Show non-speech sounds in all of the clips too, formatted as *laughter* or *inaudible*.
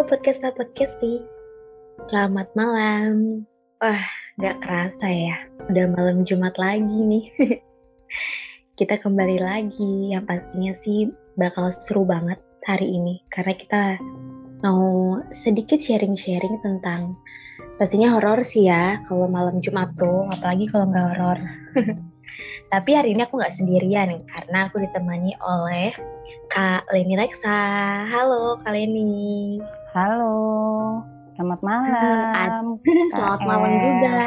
Halo podcast podcast sih. Selamat malam. Wah, gak kerasa ya. Udah malam Jumat lagi nih. *laughs* kita kembali lagi. Yang pastinya sih bakal seru banget hari ini. Karena kita mau sedikit sharing-sharing tentang pastinya horor sih ya. Kalau malam Jumat tuh, apalagi kalau nggak horor. *laughs* Tapi hari ini aku nggak sendirian karena aku ditemani oleh Kak Leni Reksa. Halo Kak Leni. Halo. Selamat malam. *laughs* Selamat malam juga.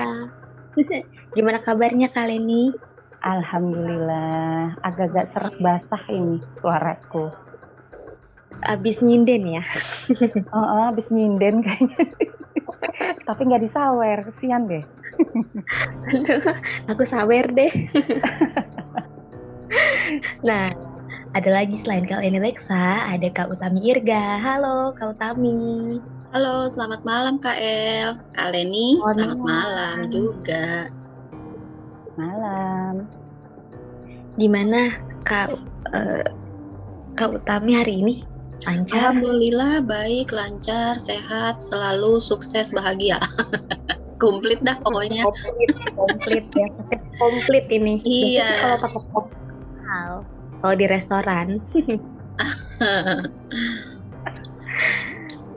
*laughs* Gimana kabarnya Kak Leni? Alhamdulillah. Agak-agak serak basah ini suaraku. Abis nyinden ya? *laughs* oh, oh, abis nyinden kayaknya. Tapi nggak disawer, kesian deh. aku sawer deh. nah, ada lagi selain Kak Leni Reksa, ada Kak Utami Irga. Halo Kak Utami. Halo, selamat malam Kak El. Kak Leni, selamat, selamat malam. juga. Malam. Gimana Kak uh, Kak Utami hari ini? Lancar? Alhamdulillah baik, lancar, sehat, selalu sukses, bahagia. *laughs* komplit dah pokoknya. Komplit, komplit ya. Komplit ini. Iya. Kalau pakai hal kalau di restoran. *laughs*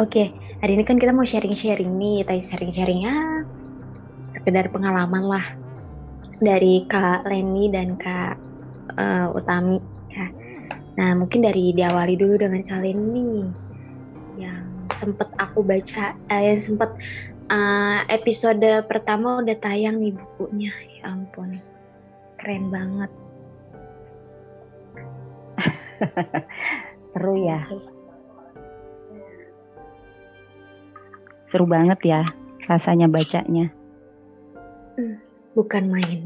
Oke, hari ini kan kita mau sharing-sharing nih, tapi sharing-sharingnya sekedar pengalaman lah dari Kak Leni dan Kak uh, Utami. Ya. Nah, mungkin dari diawali dulu dengan Kak Leni yang sempet aku baca, eh, yang sempet uh, episode pertama udah tayang nih bukunya. Ya ampun, keren banget *laughs* Seru ya. Seru banget ya rasanya bacanya. Hmm, bukan main.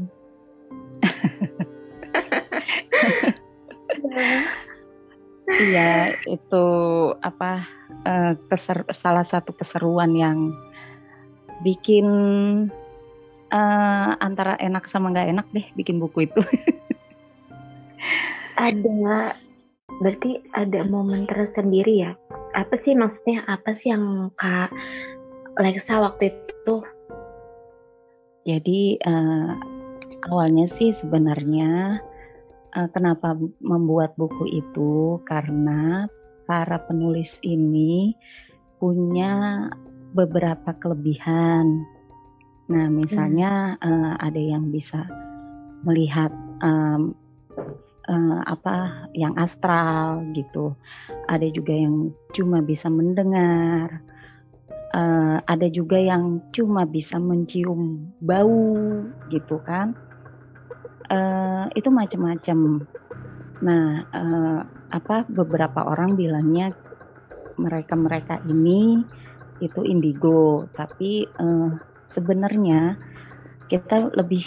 *laughs* Iya, itu apa uh, keser salah satu keseruan yang bikin uh, antara enak sama nggak enak deh bikin buku itu. *laughs* Ada berarti ada momen tersendiri ya apa sih maksudnya apa sih yang kak Lexa waktu itu jadi uh, awalnya sih sebenarnya uh, kenapa membuat buku itu karena para penulis ini punya beberapa kelebihan. Nah, misalnya hmm. uh, ada yang bisa melihat um, uh, apa yang astral gitu. Ada juga yang cuma bisa mendengar. Uh, ada juga yang cuma bisa mencium bau gitu kan. Uh, itu macam-macam. Nah, uh, apa beberapa orang bilangnya mereka-mereka ini itu indigo, tapi uh, sebenarnya kita lebih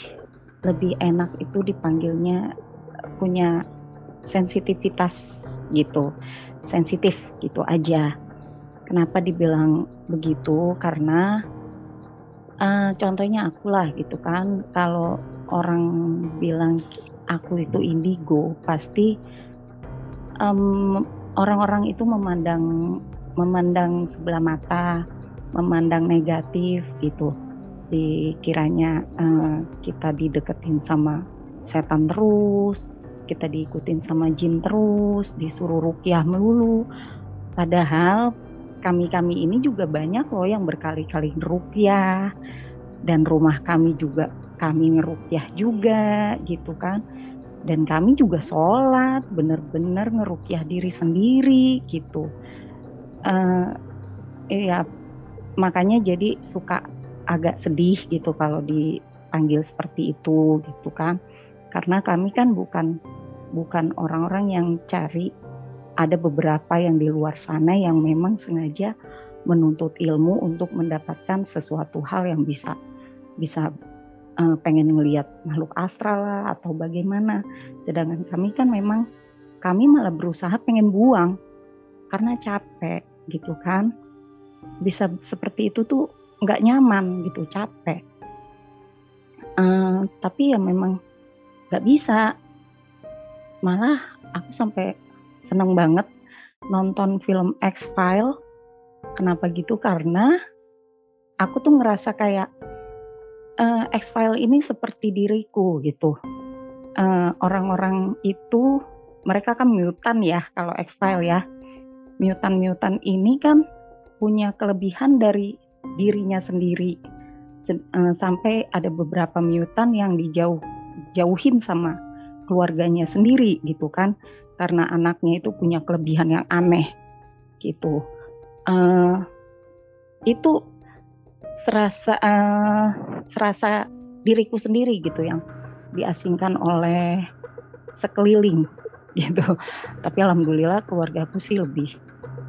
lebih enak itu dipanggilnya punya sensitivitas gitu, sensitif gitu aja. Kenapa dibilang begitu? Karena uh, contohnya aku lah gitu kan, kalau orang bilang aku itu indigo, pasti orang orang-orang itu memandang memandang sebelah mata, memandang negatif gitu. Dikiranya uh, kita dideketin sama setan terus, kita diikutin sama jin terus, disuruh rukyah melulu. Padahal kami-kami ini juga banyak loh yang berkali-kali rukyah dan rumah kami juga kami ngerukyah juga gitu kan. Dan kami juga sholat, bener-bener ngerukyah diri sendiri gitu. Uh, ya makanya jadi suka agak sedih gitu kalau dipanggil seperti itu gitu kan karena kami kan bukan bukan orang-orang yang cari ada beberapa yang di luar sana yang memang sengaja menuntut ilmu untuk mendapatkan sesuatu hal yang bisa bisa uh, pengen ngelihat makhluk astral lah atau bagaimana. Sedangkan kami kan memang kami malah berusaha pengen buang karena capek gitu kan. Bisa seperti itu tuh nggak nyaman gitu capek. Uh, tapi ya memang nggak bisa malah aku sampai seneng banget nonton film X File Kenapa gitu? Karena aku tuh ngerasa kayak uh, X-File ini seperti diriku gitu. orang orang-orang itu mereka kan mutan ya kalau X-File ya. Mutan-mutan ini kan punya kelebihan dari dirinya sendiri. uh, sampai ada beberapa mutan yang dijauh jauhin sama keluarganya sendiri gitu kan. Karena anaknya itu punya kelebihan yang aneh gitu. Uh, itu serasa uh, serasa diriku sendiri gitu yang diasingkan oleh sekeliling *laughs* gitu. Tapi alhamdulillah keluarga aku sih lebih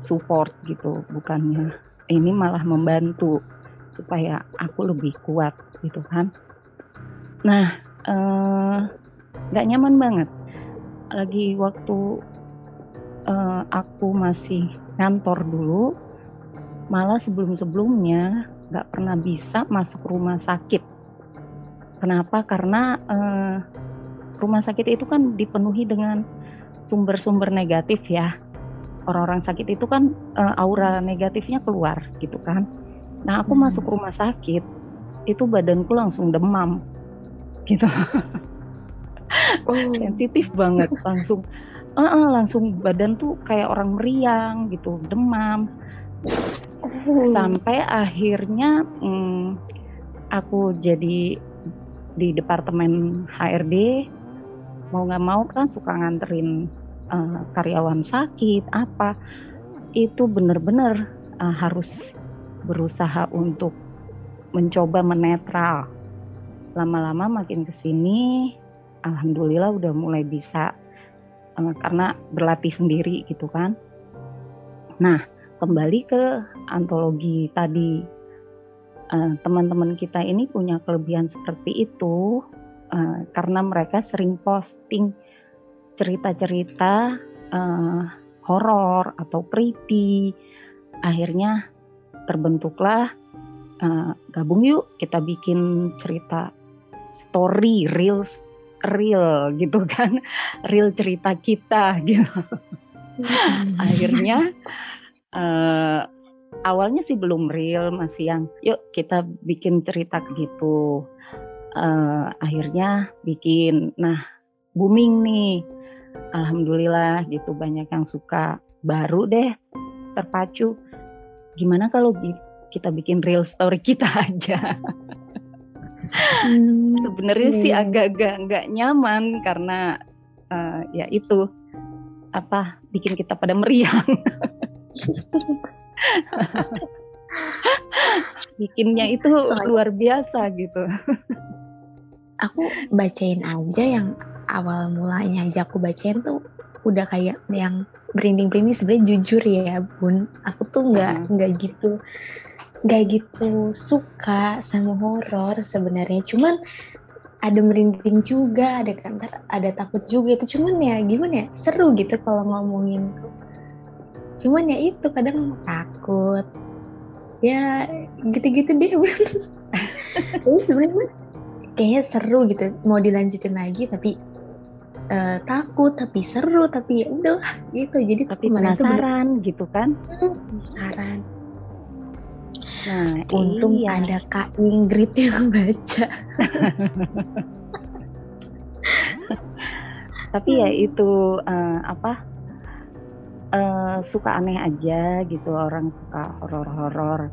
support gitu bukannya ini malah membantu supaya aku lebih kuat gitu kan. Nah nggak uh, nyaman banget. Lagi waktu uh, aku masih ngantor dulu malah sebelum-sebelumnya nggak pernah bisa masuk rumah sakit. Kenapa? Karena uh, rumah sakit itu kan dipenuhi dengan sumber-sumber negatif ya. Orang-orang sakit itu kan uh, aura negatifnya keluar gitu kan. Nah aku hmm. masuk rumah sakit itu badanku langsung demam gitu *laughs* oh. sensitif banget langsung uh, uh, langsung badan tuh kayak orang meriang gitu demam oh. sampai akhirnya hmm, aku jadi di departemen HRD mau nggak mau kan suka nganterin uh, karyawan sakit apa itu benar-benar uh, harus berusaha untuk mencoba menetral lama-lama makin ke sini alhamdulillah udah mulai bisa uh, karena berlatih sendiri gitu kan. Nah, kembali ke antologi tadi uh, teman-teman kita ini punya kelebihan seperti itu uh, karena mereka sering posting cerita-cerita horor atau creepy. Akhirnya terbentuklah uh, gabung yuk kita bikin cerita story reels real gitu kan. *laughs* Real cerita kita gitu. Hmm. *laughs* akhirnya uh, awalnya sih belum real masih yang yuk kita bikin cerita gitu. Uh, akhirnya bikin. Nah booming nih. Alhamdulillah gitu banyak yang suka. Baru deh terpacu gimana kalau kita bikin real story kita *laughs* aja Hmm, Sebenarnya sih iya. agak-agak nggak nyaman karena uh, ya itu apa bikin kita pada meriang. *laughs* Bikinnya itu Soalnya, luar biasa gitu. aku bacain aja yang awal mulanya aja aku bacain tuh udah kayak yang berinding-berinding sebenarnya jujur ya bun aku tuh nggak nggak hmm. gitu nggak gitu suka sama horor sebenarnya. Cuman ada merinding juga ada kantor ada takut juga itu. Cuman ya gimana ya seru gitu kalau ngomongin. Cuman ya itu kadang takut. Ya gitu-gitu deh tapi *laughs* sebenarnya kayaknya seru gitu mau dilanjutin lagi tapi uh, takut tapi seru tapi ya udah gitu. Jadi tapi penasaran gitu kan? Hmm, penasaran Nah, untung iya. ada Kak Ingrid yang baca. *laughs* Tapi ya itu uh, apa? Uh, suka aneh aja gitu orang suka horor-horor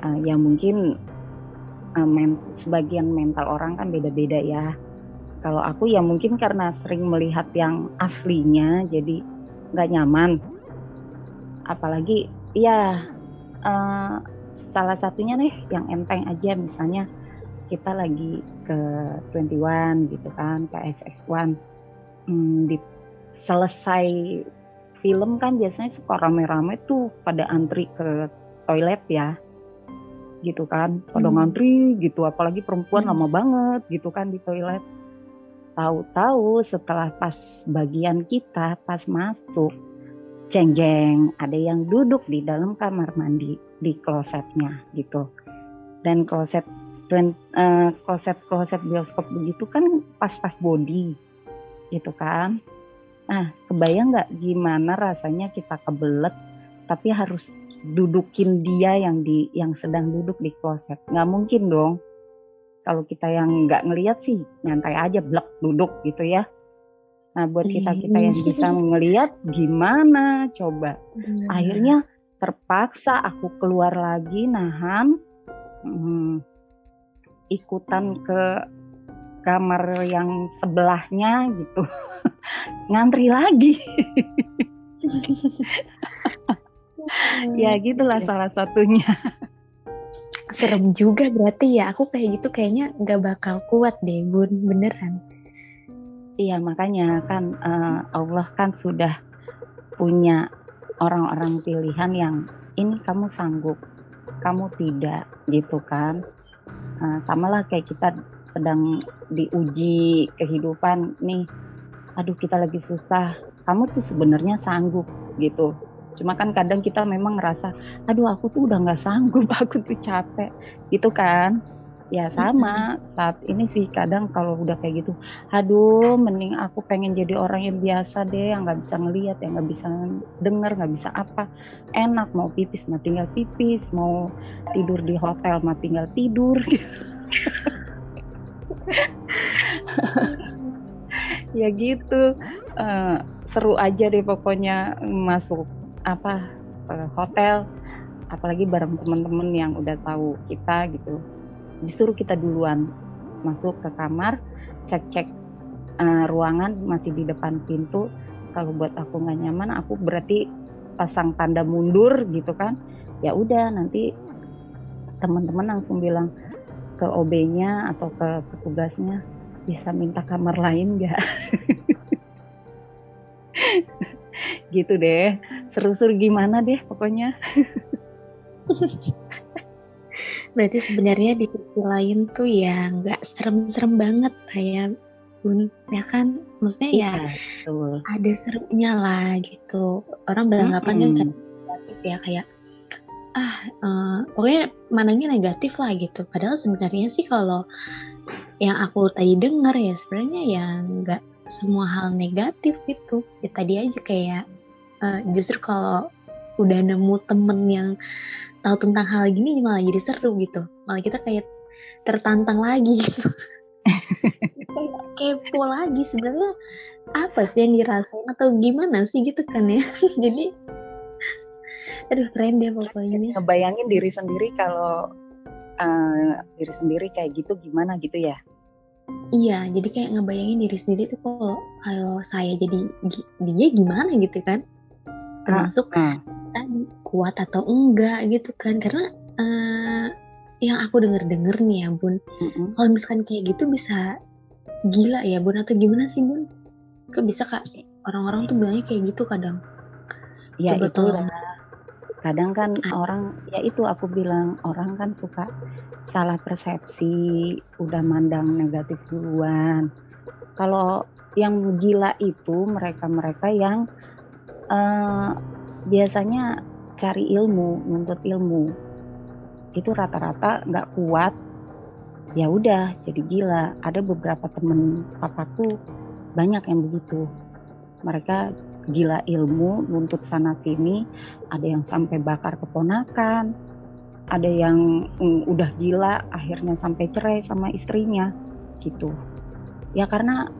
uh, yang mungkin uh, men sebagian mental orang kan beda-beda ya. Kalau aku ya mungkin karena sering melihat yang aslinya jadi nggak nyaman. Apalagi ya uh, salah satunya nih yang enteng aja misalnya kita lagi ke 21 gitu kan ke FX1 hmm, di selesai film kan biasanya suka rame-rame tuh pada antri ke toilet ya gitu kan pada hmm. ngantri gitu apalagi perempuan hmm. lama banget gitu kan di toilet tahu-tahu setelah pas bagian kita pas masuk jeng-jeng ada yang duduk di dalam kamar mandi di klosetnya gitu. Dan kloset uh, kloset kloset bioskop begitu kan pas-pas body gitu kan. Nah kebayang nggak gimana rasanya kita kebelet tapi harus dudukin dia yang di yang sedang duduk di kloset? Nggak mungkin dong. Kalau kita yang nggak ngelihat sih nyantai aja blek duduk gitu ya. Nah buat kita kita yang bisa ngelihat gimana coba? Akhirnya terpaksa aku keluar lagi nahan hmm, ikutan ke kamar yang sebelahnya gitu. *laughs* Ngantri lagi. *laughs* Ya gitulah salah satunya. Serem juga berarti ya. Aku kayak gitu kayaknya nggak bakal kuat deh bun. Beneran. Iya makanya kan uh, Allah kan sudah punya orang-orang pilihan yang ini kamu sanggup kamu tidak gitu kan. Uh, samalah kayak kita sedang diuji kehidupan nih aduh kita lagi susah kamu tuh sebenarnya sanggup gitu. Cuma kan kadang kita memang ngerasa aduh aku tuh udah nggak sanggup *laughs* aku tuh capek gitu kan ya sama. Saat ini sih kadang kalau udah kayak gitu aduh mending aku pengen jadi orang yang biasa deh yang nggak bisa ngelihat yang nggak bisa denger nggak bisa apa. Enak mau pipis mah tinggal pipis mau tidur di hotel mah tinggal tidur. *laughs* Ya gitu. Uh, seru aja deh pokoknya masuk apa uh, hotel apalagi bareng teman-teman yang udah tahu kita gitu disuruh kita duluan. Masuk ke kamar cek-cek uh, ruangan masih di depan pintu. Kalau buat aku nggak nyaman aku berarti pasang tanda mundur gitu kan. Ya udah nanti teman-teman langsung bilang ke OB-nya atau ke petugasnya bisa minta kamar lain nggak? *laughs* Gitu deh. Seru-seru gimana deh pokoknya *laughs* Berarti sebenarnya di sisi lain tuh ya nggak serem-serem banget kayak Bun, ya kan? Maksudnya ya, ya betul. ada serunya lah gitu. Orang beranggapan mm -hmm. kan negatif ya kayak ah uh, pokoknya mananya negatif lah gitu. Padahal sebenarnya sih kalau yang aku tadi dengar ya sebenarnya ya nggak semua hal negatif gitu. Ya tadi aja kayak uh, justru kalau udah nemu temen yang tahu tentang hal gini malah jadi seru gitu. Malah kita kayak tertantang lagi gitu. *laughs* Kayak kepo lagi sebenarnya apa sih yang dirasain atau gimana sih gitu kan ya. *laughs* Jadi aduh keren deh pokoknya ngebayangin diri sendiri kalau uh, diri sendiri kayak gitu gimana gitu ya? Iya jadi kayak ngebayangin diri sendiri tuh kalau kalau saya jadi dia gimana gitu kan? Termasuk uh, uh kuat atau enggak gitu kan. Karena uh, yang aku denger denger nih ya bun mm-hmm. kalau misalkan kayak gitu bisa gila ya bun atau gimana sih bun? Kok bisa kak? Orang-orang tuh bilangnya kayak gitu kadang. Ya Coba itu kadang kan ah. orang ya itu aku bilang orang kan suka salah persepsi udah mandang negatif duluan. Kalau yang gila itu mereka-mereka yang uh, biasanya cari ilmu, nuntut ilmu. Itu rata-rata nggak kuat, ya udah jadi gila. Ada beberapa temen papaku banyak yang begitu. Mereka gila ilmu, nuntut sana sini, ada yang sampai bakar keponakan, ada yang mm, udah gila akhirnya sampai cerai sama istrinya gitu. Ya karena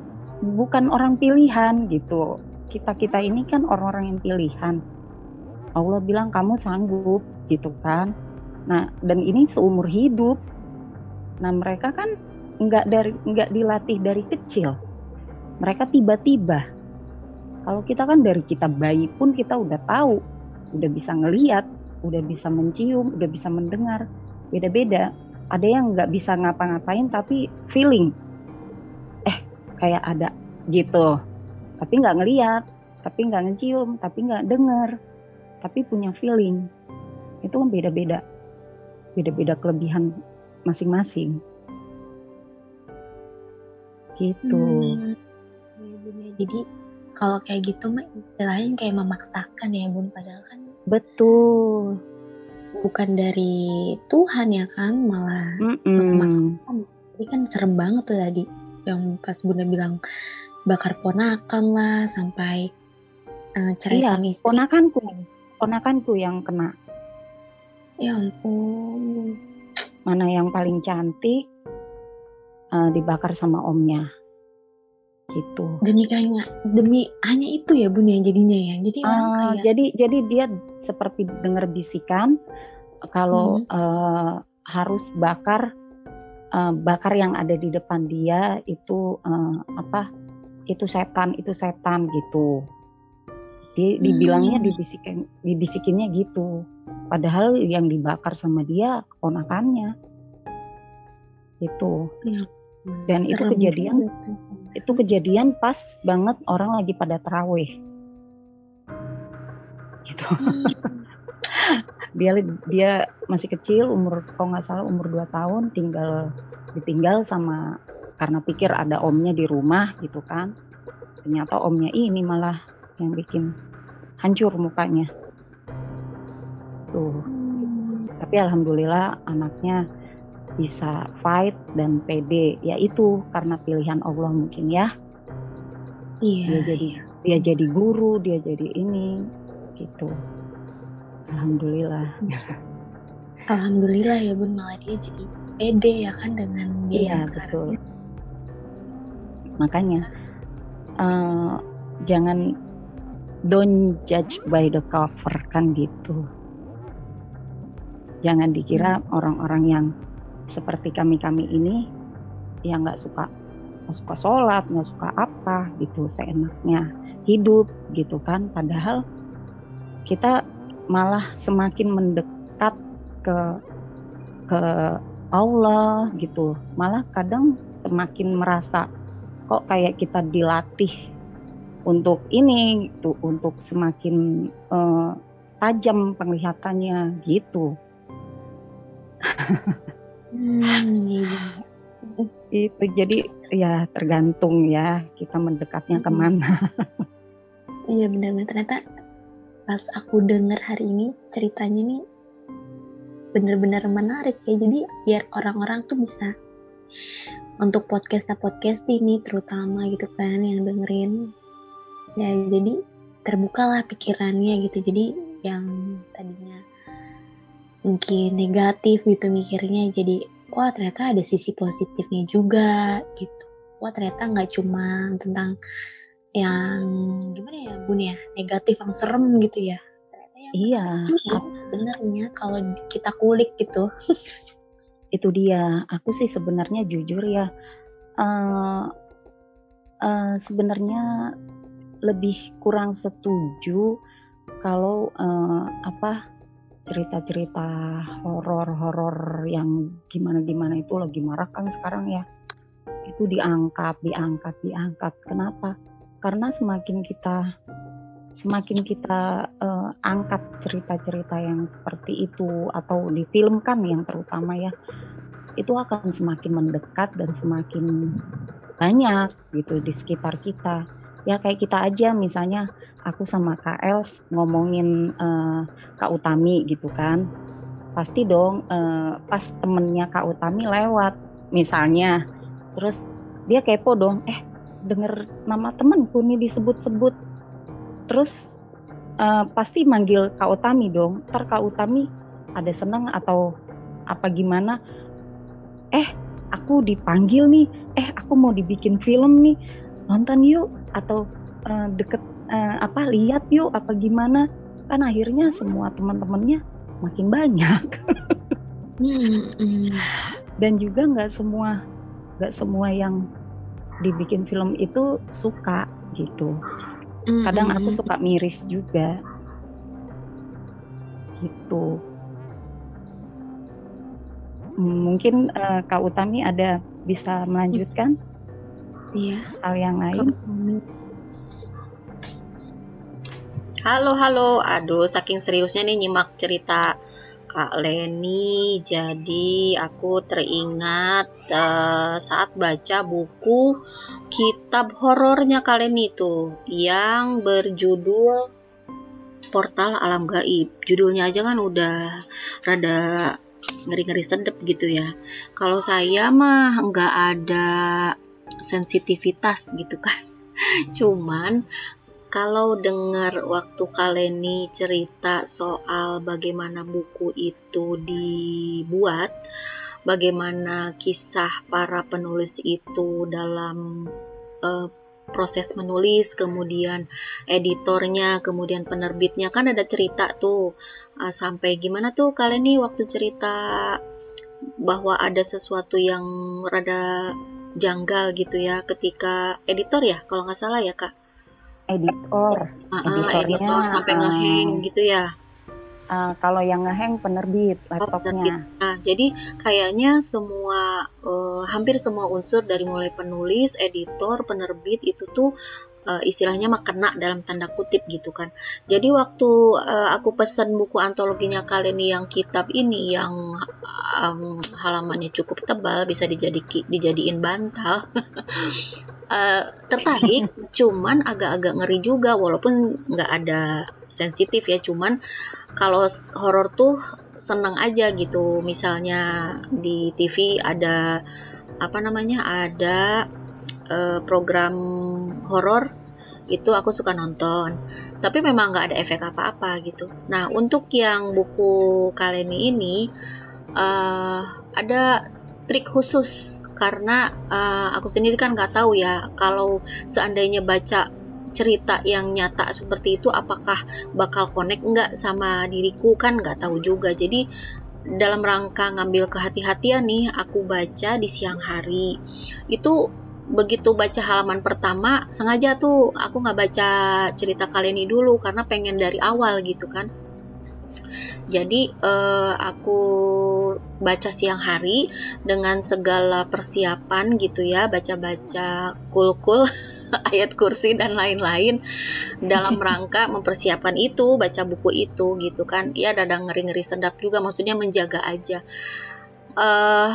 bukan orang pilihan gitu. Kita-kita ini kan orang-orang yang pilihan Allah bilang kamu sanggup gitu kan. Nah dan ini seumur hidup. Nah mereka kan nggak dari nggak dilatih dari kecil. Mereka tiba-tiba. Kalau kita kan dari kita bayi pun kita udah tahu udah bisa ngeliat udah bisa mencium udah bisa mendengar. Beda-beda. Ada yang nggak bisa ngapa-ngapain tapi feeling. Eh kayak ada gitu. Tapi nggak ngeliat tapi nggak ngecium tapi nggak dengar tapi punya feeling. Itu kan beda-beda. Beda-beda kelebihan masing-masing. Gitu. Hmm. Iya, jadi kalau kayak gitu mah istilahnya kayak memaksakan ya bun. Padahal kan betul. bukan dari Tuhan ya kan? Malah memaksakan. Jadi kan serem banget tuh tadi yang pas bunda bilang bakar ponakan lah sampai uh, cerai iya, sama istri. ponakanku ponakanku yang kena Ya ampun. Mana yang paling cantik uh, dibakar sama omnya. Gitu. Demi demi hanya itu ya Bun ya jadinya ya. Jadi orang Uh, kayak jadi jadi dia seperti dengar bisikan kalau Hmm. uh, harus bakar uh, bakar yang ada di depan dia itu uh, apa? Itu setan, itu setan gitu. Di, dibilangnya Hmm. dibisikin dibisikinnya gitu. Padahal yang dibakar sama dia keponakannya. Itu. Dan itu kejadian itu kejadian pas banget orang lagi pada terawih. Gitu. Hmm. *laughs* dia dia masih kecil umur kalau nggak salah umur 2 tahun tinggal ditinggal sama karena pikir ada omnya di rumah gitu kan ternyata omnya ini malah yang bikin hancur mukanya tuh Hmm. tapi alhamdulillah anaknya bisa fight dan pede yaitu karena pilihan Allah mungkin ya Iya. dia jadi dia jadi guru dia jadi ini gitu alhamdulillah Alhamdulillah ya Bun malah dia jadi pede ya kan dengan dia Iya yang betul. sekarang. Makanya eh, jangan don't judge by the cover kan gitu. Jangan dikira orang-orang yang seperti kami-kami ini yang nggak suka nggak suka sholat, nggak suka apa gitu seenaknya hidup gitu kan. Padahal kita malah semakin mendekat ke ke Allah gitu. Malah kadang semakin merasa kok kayak kita dilatih untuk ini gitu, untuk semakin eh, tajam penglihatannya gitu. Hmm, iya. *laughs* Itu jadi ya tergantung ya kita mendekatnya Mm-mm. ke mana. Iya benar-benar ternyata pas aku dengar hari ini ceritanya nih bener-bener menarik ya jadi biar orang-orang tuh bisa untuk podcast podcast ini terutama gitu kan yang dengerin ya jadi terbukalah pikirannya gitu. Jadi yang tadinya mungkin negatif gitu mikirnya jadi wah ternyata ada sisi positifnya juga gitu. Wah ternyata nggak cuma tentang yang gimana ya bun ya negatif yang serem gitu ya. Ternyata yang iya, sebenarnya kalau kita kulik gitu. *laughs* Itu dia. Aku sih sebenarnya jujur ya, eh eh, sebenarnya lebih kurang setuju kalau eh, apa cerita-cerita horor-horor yang gimana-gimana itu lagi marak kan sekarang ya. Itu diangkat, diangkat, diangkat. Kenapa? Karena semakin kita semakin kita eh, angkat cerita-cerita yang seperti itu atau difilmkan yang terutama ya itu akan semakin mendekat dan semakin banyak gitu di sekitar kita ya kayak kita aja misalnya aku sama Kak Els ngomongin eh, Kak Utami gitu kan. Pasti dong eh, pas temennya Kak Utami lewat misalnya. Terus dia kepo dong eh denger nama temenku nih disebut-sebut. Terus eh, pasti manggil Kak Utami dong. Ntar Kak Utami ada seneng atau apa gimana? Eh aku dipanggil nih. Eh aku mau dibikin film nih. Nonton yuk atau eh, deket eh, apa lihat yuk apa gimana. Kan akhirnya semua teman-temannya makin banyak. Hmm, hmm. dan juga nggak semua nggak semua yang dibikin film itu suka gitu. Hmm, kadang aku suka miris juga. Gitu. Mungkin eh, Kak Utami ada bisa melanjutkan Iya. hal yang lain Halo, halo. Aduh, saking seriusnya nih nyimak cerita Kak Leni. Jadi, aku teringat eh, saat baca buku kitab horornya Kak Leni tuh yang berjudul Portal Alam Gaib. Judulnya aja kan udah rada ngeri-ngeri sedep gitu ya. Kalau saya mah nggak ada sensitivitas gitu kan. Cuman kalau dengar waktu Kaleni cerita soal bagaimana buku itu dibuat, bagaimana kisah para penulis itu dalam uh, proses menulis, kemudian editornya, kemudian penerbitnya kan ada cerita tuh uh, sampai gimana tuh kalian nih waktu cerita bahwa ada sesuatu yang rada janggal gitu ya ketika editor ya kalau nggak salah ya kak? Editor. Uh, uh, editor sampai uh, ngeheng gitu ya? Uh, kalau yang ngeheng penerbit oh, laptopnya. Oh, Nah, jadi kayaknya semua uh, hampir semua unsur dari mulai penulis, editor, penerbit itu tuh uh, istilahnya mah kena dalam tanda kutip gitu kan. Jadi waktu uh, aku pesan buku antologinya kalian yang kitab ini yang um, halamannya cukup tebal bisa dijadi dijadiin bantal. uh, *laughs* tertarik, cuman agak-agak ngeri juga walaupun nggak ada sensitif ya, cuman kalau horor tuh seneng aja gitu. Misalnya di TV ada apa namanya ada uh, program horor itu aku suka nonton. Tapi memang nggak ada efek apa-apa gitu. Nah untuk yang buku Kaleni ini uh, ada trik khusus. Karena uh, aku sendiri kan nggak tahu ya kalau seandainya baca cerita yang nyata seperti itu apakah bakal connect nggak sama diriku? Kan nggak tahu juga. Jadi dalam rangka ngambil kehati-hatian nih aku baca di siang hari. Itu begitu baca halaman pertama sengaja tuh aku nggak baca cerita kalian ini dulu karena pengen dari awal gitu kan. Jadi uh, aku baca siang hari dengan segala persiapan gitu ya baca-baca kul-kul *laughs* ayat kursi dan lain-lain dalam *laughs* rangka mempersiapkan itu baca buku itu gitu kan. Ya ada ngeri-ngeri sedap juga maksudnya menjaga aja. Uh,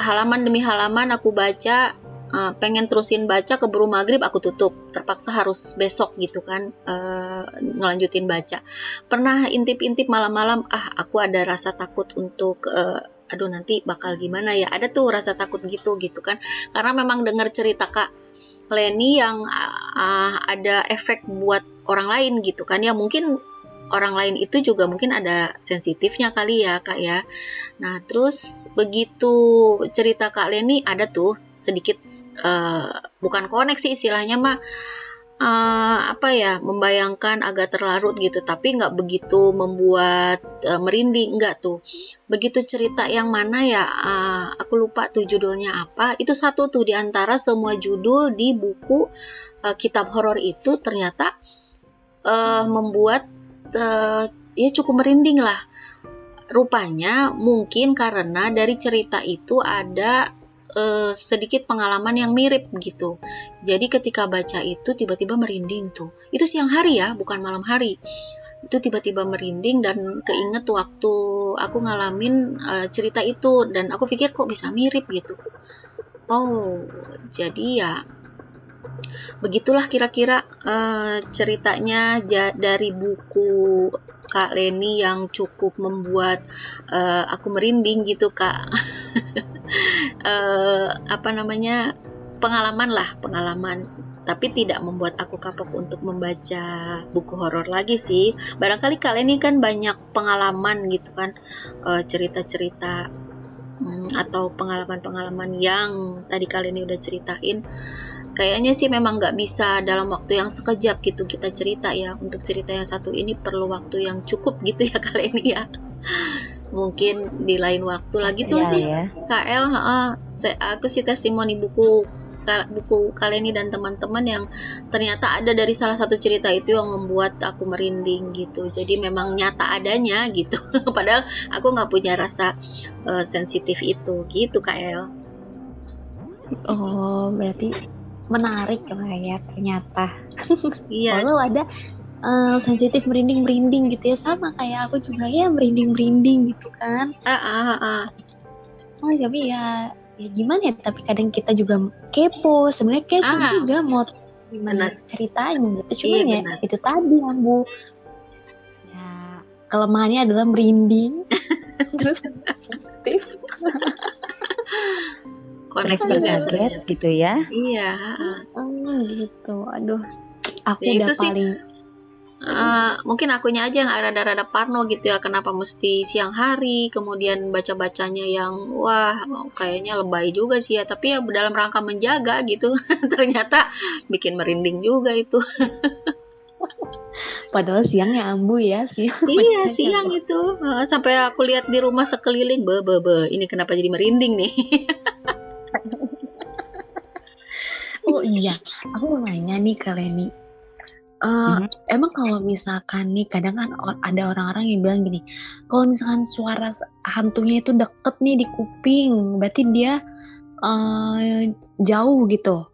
halaman demi halaman aku baca uh, pengen terusin baca keburu maghrib aku tutup. Terpaksa harus besok gitu kan uh, ngelanjutin baca. Pernah intip-intip malam-malam ah aku ada rasa takut untuk uh, aduh nanti bakal gimana ya? Ada tuh rasa takut gitu gitu kan. Karena memang dengar cerita kak Leni yang uh, ada efek buat orang lain gitu kan. Ya mungkin orang lain itu juga mungkin ada sensitifnya kali ya kak ya. Nah terus begitu cerita kak Leni ada tuh sedikit uh, bukan koneksi istilahnya mah uh, apa ya membayangkan agak terlarut gitu. Tapi nggak begitu membuat uh, merinding nggak tuh. Begitu cerita yang mana ya uh, aku lupa tuh judulnya apa. Itu satu tuh di antara semua judul di buku uh, kitab horor itu ternyata uh, membuat uh, ya cukup merinding lah. Rupanya mungkin karena dari cerita itu ada uh, sedikit pengalaman yang mirip gitu. Jadi ketika baca itu tiba-tiba merinding tuh. Itu siang hari ya, bukan malam hari. Itu tiba-tiba merinding dan keinget waktu aku ngalamin uh, cerita itu dan aku pikir kok bisa mirip gitu. Oh, jadi ya begitulah kira-kira uh, ceritanya dari buku Kak Leni yang cukup membuat uh, aku merinding gitu Kak. *laughs* uh, *laughs* apa namanya pengalaman lah pengalaman. Tapi tidak membuat aku kapok untuk membaca buku horor lagi sih. Barangkali kalian ini kan banyak pengalaman gitu kan. Cerita-cerita um, atau pengalaman-pengalaman yang tadi kalian ini udah ceritain. Kayaknya sih memang nggak bisa dalam waktu yang sekejap gitu kita cerita ya. Untuk cerita yang satu ini perlu waktu yang cukup gitu ya *laughs* kali ini ya mungkin di lain waktu lagi tuh ya, sih ya. KL uh, saya, aku sih testimoni buku buku kali ini dan teman-teman yang ternyata ada dari salah satu cerita itu yang membuat aku merinding gitu jadi memang nyata adanya gitu *laughs* padahal aku nggak punya rasa uh, sensitif itu gitu KL oh berarti menarik lah ya ternyata. Iya. *laughs* Walau ada uh, sensitif merinding merinding gitu ya sama kayak aku juga ya merinding merinding gitu kan. Ah ah ah. Oh tapi ya ya gimana ya tapi kadang kita juga kepo sebenarnya kepo ah. juga mau gimana benar. ceritanya gitu cuma iya, ya benar. itu tadi yang bu ya kelemahannya adalah merinding *laughs* terus sensitif connect juga gitu ya iya oh, gitu aduh aku Ya, udah itu sih. Eh, mungkin akunya aja yang rada-rada parno gitu ya kenapa mesti siang hari kemudian baca-bacanya yang wah kayaknya lebay juga sih ya tapi ya dalam rangka menjaga gitu *laughs* ternyata bikin merinding juga itu *laughs* padahal siangnya ambu ya siang. iya siang itu sampai aku lihat di rumah sekeliling be be be ini kenapa jadi merinding nih *laughs* Oh iya, aku mau nanya nih ke Leni. Mhm. Emang kalau misalkan nih kadang kan ada orang-orang yang bilang gini, kalau misalkan suara hantunya itu deket nih di kuping, berarti dia eh, jauh gitu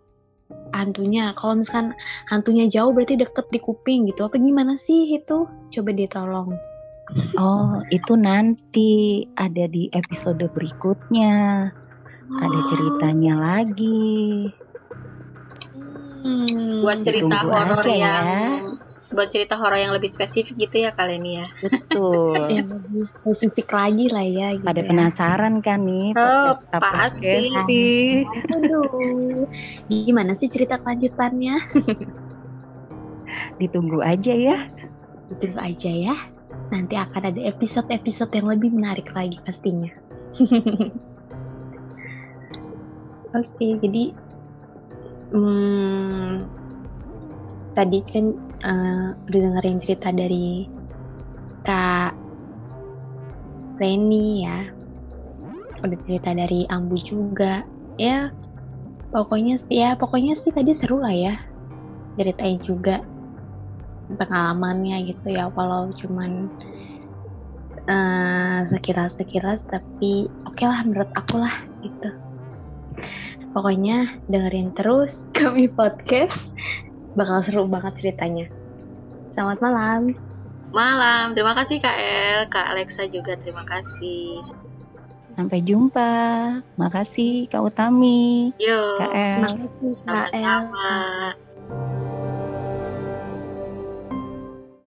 hantunya. Kalau misalkan hantunya jauh berarti deket di kuping gitu. Apa gimana sih itu? Coba ditolong. Oh, itu nanti ada di episode berikutnya. Ada ceritanya lagi. Hmm, buat cerita horor ya. yang buat cerita horor yang lebih spesifik gitu ya kalian ya Betul. yang lebih spesifik lagi lah ya. Gitu Pada ya. penasaran kan nih? Oh, pasti. Aduh, gimana sih cerita kelanjutannya? Ditunggu aja ya. Tunggu aja ya. Nanti akan ada episode-episode yang lebih menarik lagi pastinya. *laughs* Oke, jadi hmm, tadi kan eh, udah dengerin cerita dari Kak Reni ya. Udah cerita dari Ambu juga. Ya, pokoknya ya pokoknya sih tadi seru lah ya. Ceritain juga pengalamannya gitu ya walau cuman eh, sekilas-sekilas tapi oke lah menurut aku lah gitu pokoknya dengerin terus kami podcast bakal seru banget ceritanya selamat malam malam terima kasih kak El kak Alexa juga terima kasih Sampai jumpa. Makasih Kak Utami. yuk Kak El. makasih Kak El. sama-sama